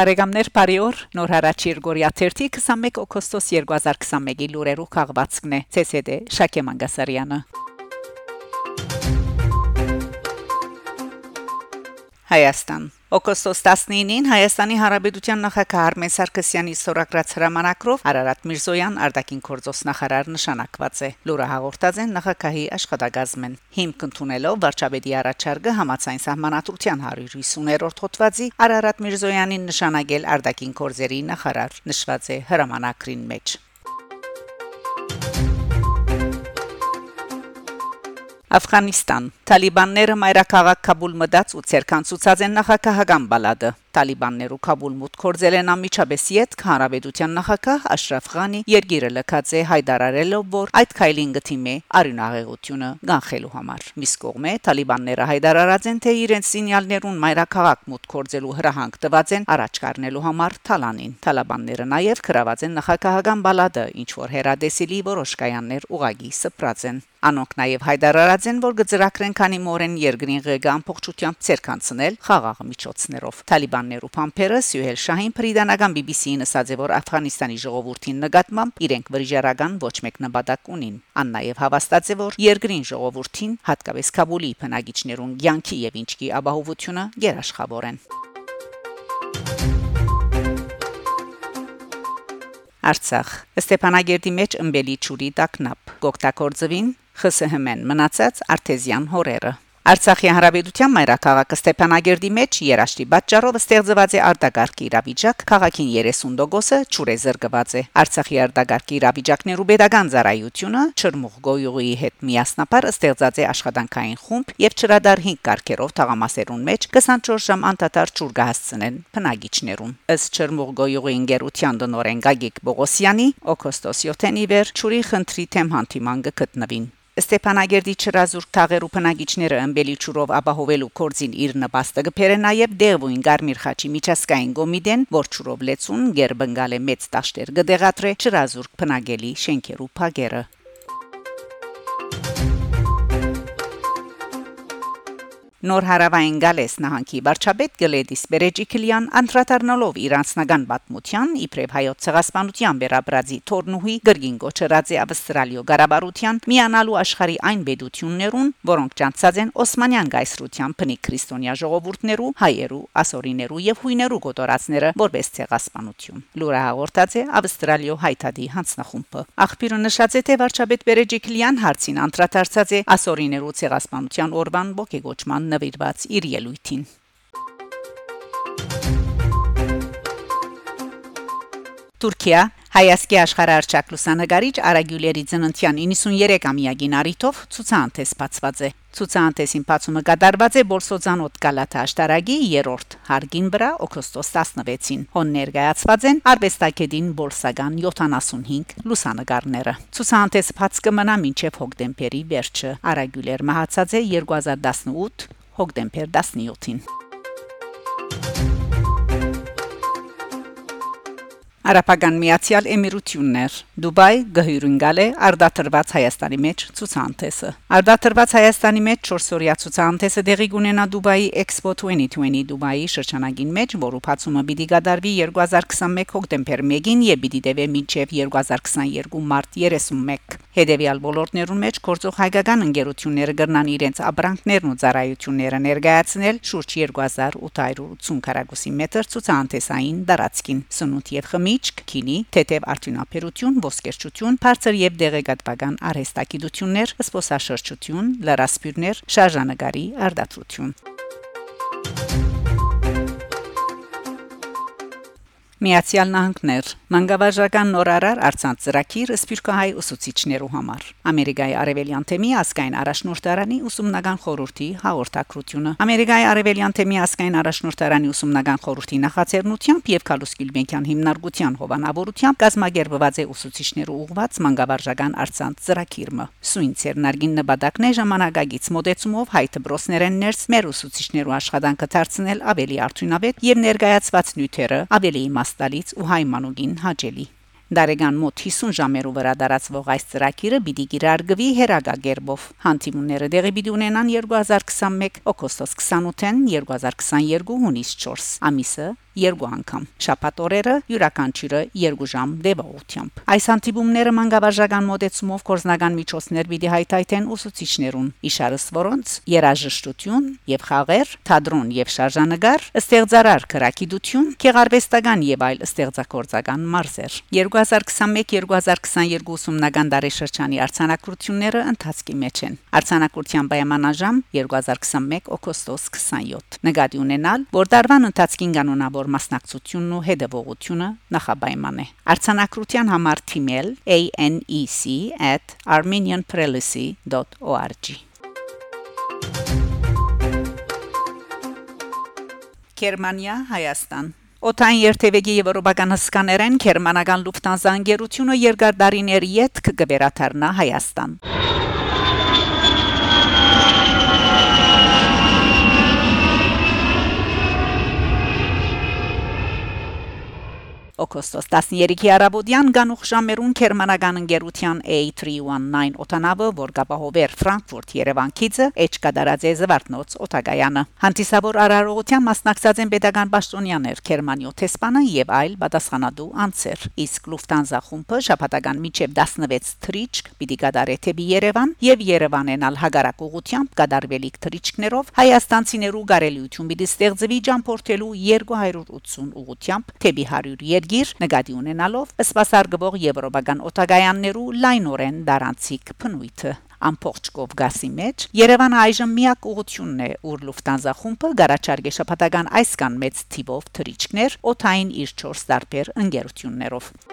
Բարեկամներ Փարիոր նոր հարաճ Երգորիա 21 օգոստոս 2021-ի լուրերու քաղվածքն է ՑՍԴ Շակե Մանգասարյանը Հայաստան Օգոստոս 19-ին Հայաստանի Հանրապետության նախագահ Արմեն Սարգսյանի սորագրած հրամանակրով Արարատ Միրզոյան արտաքին գործոս նախարար նշանակված է։ Լուրը հաղորդած են նախագահի աշխատակազմեն։ Հիմք ընդունելով վարչապետի առաջարկը համացայն սահմանադրության 150-րդ հոդվածի Արարատ Միրզոյանին նշանակել արտաքին գործերի նախարար նշված է հրամանակրին մեջ։ Աֆղանստան. Տալիբանները մայրաքաղաք Կաբուլ մտած ու ցերկանցուցած են նախագահական բալադը Տալիբաններու Կաբուլ մուտք կորձել են անմիջապես իդ հանրապետության նախագահ Աշրաֆ Ղանի երգիրը լքած է հայտարարելով որ այդ քայլին գտիմե արյունահեղությունը գանխելու համար միս կողմէ Տալիբանները հայտարարած են թե իրենց սինյալներուն մայրաքաղաք մուտք կորձելու հրահանգ տված են առաջ կառնելու համար Թալանին Տալիբանները նաև գրաված են նախագահական բալադը ինչ որ հերադեսիլի որոշ կայաններ ուղագի սպրած են Անոնք նաև հայտարարած են, որ գծրակրեն քանի մորեն երկրին ղեկը ամբողջությամբ ցերկանցնել խաղաղ միջոցներով։ Տալիբաններու փամփերը Սյուհել Շահին Պրիդանական BBC-ին ասաց, որ Աֆղանստանի ժողովրդին նկատմամբ իրենք վրիժարական ոչ մեկ նպատակ ունին։ Ան նաև հավաստած է, որ երկրին ժողովրդին, հատկապես Կաբուլի բնակիչներուն ցանկի եւ ինչքի ապահովությունը երաշխավոր են։ Արցախ. Ստեփանագերդի մեջ ըմբելի ճուրի տակնապ գոկտակորձվին ԽՍՀՄ-ն մնացած արտեզյան հորերը Արցախի հանրապետության մայրաքաղաքը Ստեփանագերդի մեջ երաշտի պատճառով ստեղծված է արտագարկի իրավիճակ, քաղաքին 30%-ը ճուրե զրկված է։ Արցախի արտագարկի իրավիճակներու pedagogan ծառայությունը Չրմուղ գոյուղի հետ միասնապար ստեղծած է աշխատանքային խումբ եւ ճրադար 5 կարգերով թաղամասերուն մեջ 24 ժամ անդադար ճուր կհասցնեն բնագիչներուն։ Ըստ Չրմուղ գոյուղի ինգերության դնորեն Գագիկ Բողոսյանի օգոստոս 7-ին իվեր ճուրի խնդրի թեմ հանդիման կգտնվին։ Ստեփանագերդի ճրազուրկ թաղերու բնագիչները ըմբելի ճուրով ապահովելու կորձին իր նպաստը գբերը նաև դեղվույն Գարմիր խաչի միջազգային կոմիտեն, որ ճուրով լեցուն Գերբնգալե մեծ տաշտեր գդեղատրե ճրազուրկ բնագելի շենքերու փագերը Նոր հարավային գալես նահանգի վարչապետ Գլեդիս Բերեջիկլյան անդրադառնալով իր անձնական պատմության իբրև հայոց ցեղասպանության վերաբրածի Թորնուհի գրգին գոչրածի Ավստրալիո Ղարաբարության միանալու աշխարի այն բեդություններուն, որոնք ճանցած են Օսմանյան գայսրության փնի քրիստոնյա ժողովուրդներու, հայերու, ասորիներու եւ հույներու գոտորածները որպես ցեղասպանություն։ Լուրը հաղորդած է Ավստրալիո հայտարարի հանձնախումբը։ Աղբյուրը նշած է թե վարչապետ Բերեջիկլյան հարցին անդրադարձած է ասորիներու ցեղասպանության օրվան ողեգոճման նվիրված իր ելույթին։ Թուրքիա Հայասկի աշխարհարչակ լուսանգարիչ Արագյուլերի ծննդյան 93-ամյակին արիթով ցուցանտես բացված է։ Ցուցանտեսին բացումը կատարված է Բոլսոձանոտ Գալաթա աշտարագի 3-րդ հարգին վրա օգոստոս 16-ին։ Հոն ներկայացված են արվեստագետին Բոլսագան 75 լուսանգարները։ Ցուցանտեսը բաց կմնա մինչև հոկտեմբերի վերջը։ Արագյուլեր մահացած է 2018 հոկտեմբեր 17-ին։ Արաբական Միացյալ Էմիրություններ Դուբայ գհյուրընկալ է արդատրված Հայաստանի մեջ ցուցանտեսը Արդատրված Հայաստանի մեջ 4-օրյա ցուցանտեսը դեղի կունենա Դուբայի Expo 2020 Դուբայի շրջանագին մեջ, որը բացումը պիտի կատարվի 2021 հոկտեմբեր 1-ին եւ պիտի տևի մինչեւ 2022 մարտ 31 Հետևյալ ոլորտներուն մեջ գործող հայկական ընկերությունները կրնան իրենց ապրանքներն ու ծառայությունները ներկայացնել շուրջ 2880 քառակուսի մետր ցուցանտեսային դարածքին սնունդ եւ խմիչք, քինի, թեթև արդյունաբերություն, ոսկերչություն, բարձր եւ դեղեկատվական արհեստագիտություններ, սպոսաշրջություն, լրասպիրներ, շարժանագարի արդատրություն Միացյալ Նահանգներ մանկավարժական նորարար արցանց ծրագիր սպիրկահայ ուսուցիչներու համար Ամերիկայի արևելյան թեմի ասկային առաջնորդարանի ուսումնական խորհրդի հաղորդակցությունը Ամերիկայի արևելյան թեմի ասկային առաջնորդարանի ուսումնական խորհրդի նախաձեռնությամբ եւ Կալուս Գյուլբենկյան հիմնարկության հովանավորությամբ կազմակերպված է ուսուցիչներու ուղղված մանկավարժական արցանց ծրագիրը Սույնցեր նարգին նպատակն է ժամանակագից մոդեցումով հայ դբրոսներեն ներս մեր ուսուցիչներու աշխատանքը դարձնել ավելի արդյունավետ եւ ներկայացված նյութերը ավելի իմաստ տալից ու հայմանուգին հաճելի Դարեգան մոտ 50 ժամերու վրա դարածվող այս ծրագիրը պիտի գիրարգվի հերագագերբով։ Հանտիմունները դեղի պիտի ունենան 2021 օգոստոս 28-ին 2022 հունիս 4 ամիսը 2 անգամ։ Շաբաթ օրերը յուրաքանչյուրը 2 ժամ դեպողությամբ։ Այս հանդիպումները մանկավարժական մոդեցումով կորզնական միջոցներ պիտի հայտայթեն ուսուցիչներուն, իշարս որոնց երաժշտություն եւ խաղեր, թատրոն եւ շարժանագար, ստեղծարար քրակիդություն, քեղարվեստական եւ այլ ստեղծագործական մարզեր։ 2021-2022 ուսումնական դարաշրջանի արձանագրությունները ընթացքի մեջ են։ Արձանագրության պայմանաժամ 2021 օգոստոս 27։ Նկատի ունենալ, որ դարվան ընթացքին կանոնավոր մասնակցությունն ու հետևողությունը նախապայման է։ Արձանագրության համար թիմել anec@armenianprelacy.org Գերմանիա, Հայաստան Օտային երթևեկի եվրոպական հսկաներեն գերմանական Lufthansa ընկերությունը երկար դարիներ յետ կգերաթարնա Հայաստան օգոստոս 13-ի արաբոդյան գանուխ ժամերուն Գերմանական ընկերության A319 օտանավը, որ գաբահովեր Ֆրանկֆուրտ Երևան քիծը, էջ կդարած է Զվարթնոց օտագայանը։ Հանդիսավոր արարողության մասնակցած են pedagogan պաշտոնյաներ Գերմանիո տեսփանը եւ այլ պատասխանատու անձեր։ Իսկ Lufthansa խումբը շաբաթական միջև 16 թրիչք պիտի գդարե թեպի Երևան եւ Երևանենալ հագարակ ուղությամբ գդարվելիք թրիչքներով հայաստանցիներու գարելիություն պիտի ստեղծվի ճամփորդելու 280 ուղությամբ թեպի 100 երկիր նկատի ունենալով սպասարկվող եվրոպական օտագայաններու լայնորեն դարանցիկ փնույթը ամբողջ կովգասի մեջ Երևանը այժմ միակ ուղությունն է ուր Lufthansa խումբը գարաչարգե շփաթական այսքան մեծ թիվով թրիչքներ օթային իր 4 տարբեր ընկերություններով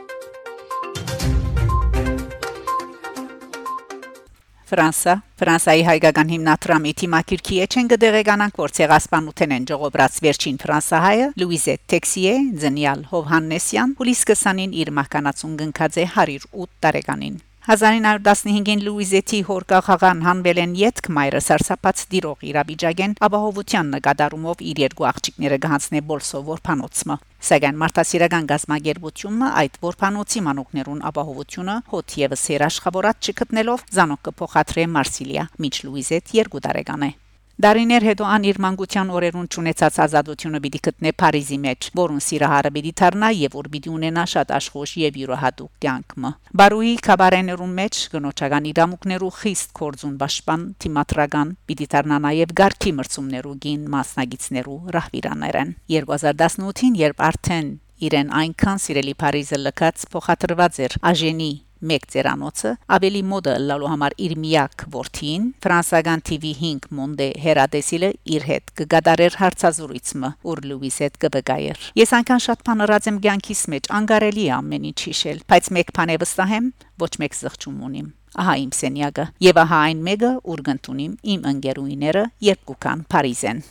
Ֆրանսա Ֆրանսայի հայկական հիմնադրամի թիմակիրքի էջեն գդեղեկանանք որ ցեղասպանութեն են ժողոբրած վերջին ֆրանսահայը Լուիզե Տեքսիե Զենիալ Հովհաննեսյան հուլիս 20-ին իր մահկանացուն գնքած է 108 տարեկանին 1915-ին Լուիզեթի հորկախաղան հանվել են յետք մայրը սարսափած դիրող իրավիճակեն ապահովության նկատառումով իր երկու աղջիկները գանցնե բոլսո որփանոցը Սակայն մարդասիրական գազագերբությունը այդ որփանոցի մանուկներուն ապահովությունը հոտ եւս հերաշխավորած չգտնելով զանոկը փոխադրե Մարսիլիա միջ Լուիզեթ երկու տարեկան է Դարիներ հետո ան իր մանկության օրերուն ճանաչած ազատությունը պիտի գտնե Փարիզի մեջ, որուն սիրահարը պիտի դառնա եւ որ պիտի ունենա շատ աշխուժ եւ յուրահատուկ կյանքը։ Բարուի կաբարեներուն մեջ գնոճական իրավունքներու խիստ կորձուն պաշտպան թիմատրական պիտի դառնա նաեւ Գարքի մրցումներու գին մասնագետներու ռահվիրաներեն 2018-ին երբ արդեն իրեն այնքան սիրելի Փարիզը լքած փոխադրված էր Աժենի մեկ ծերանոցը ավելի մոդը լալու համար իր միակ ворթին ֆրանսական TV5 Monde Հերադեսիլը իր հետ կգադարեր հարցազրույցը ուր լուիս հետ կբգայեր ես անքան շատ բան ըրած եմ ցանկիս մեջ անգարելի է ամեն ինչ հիշել բայց մեկ բան է վստահ եմ ոչ մեկ զղջում ունիմ ահա իմ սենյակը եւ ահա այն մեկը ուր գտնունիմ իմ ընկերուիները երբ կան Փարիզեն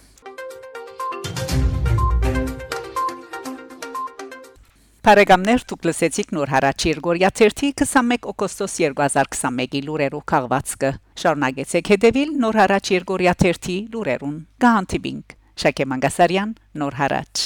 Բարեկամներ դուք լսեցիք նոր հարաճ Երգորիա 21 օգոստոս 2021-ի լուրերով քաղվածքը շարունակեցեք հետևել նոր հարաճ Երգորիա 30 լուրերուն գահանտիբինգ Շակե Մանգասարյան նոր հարաճ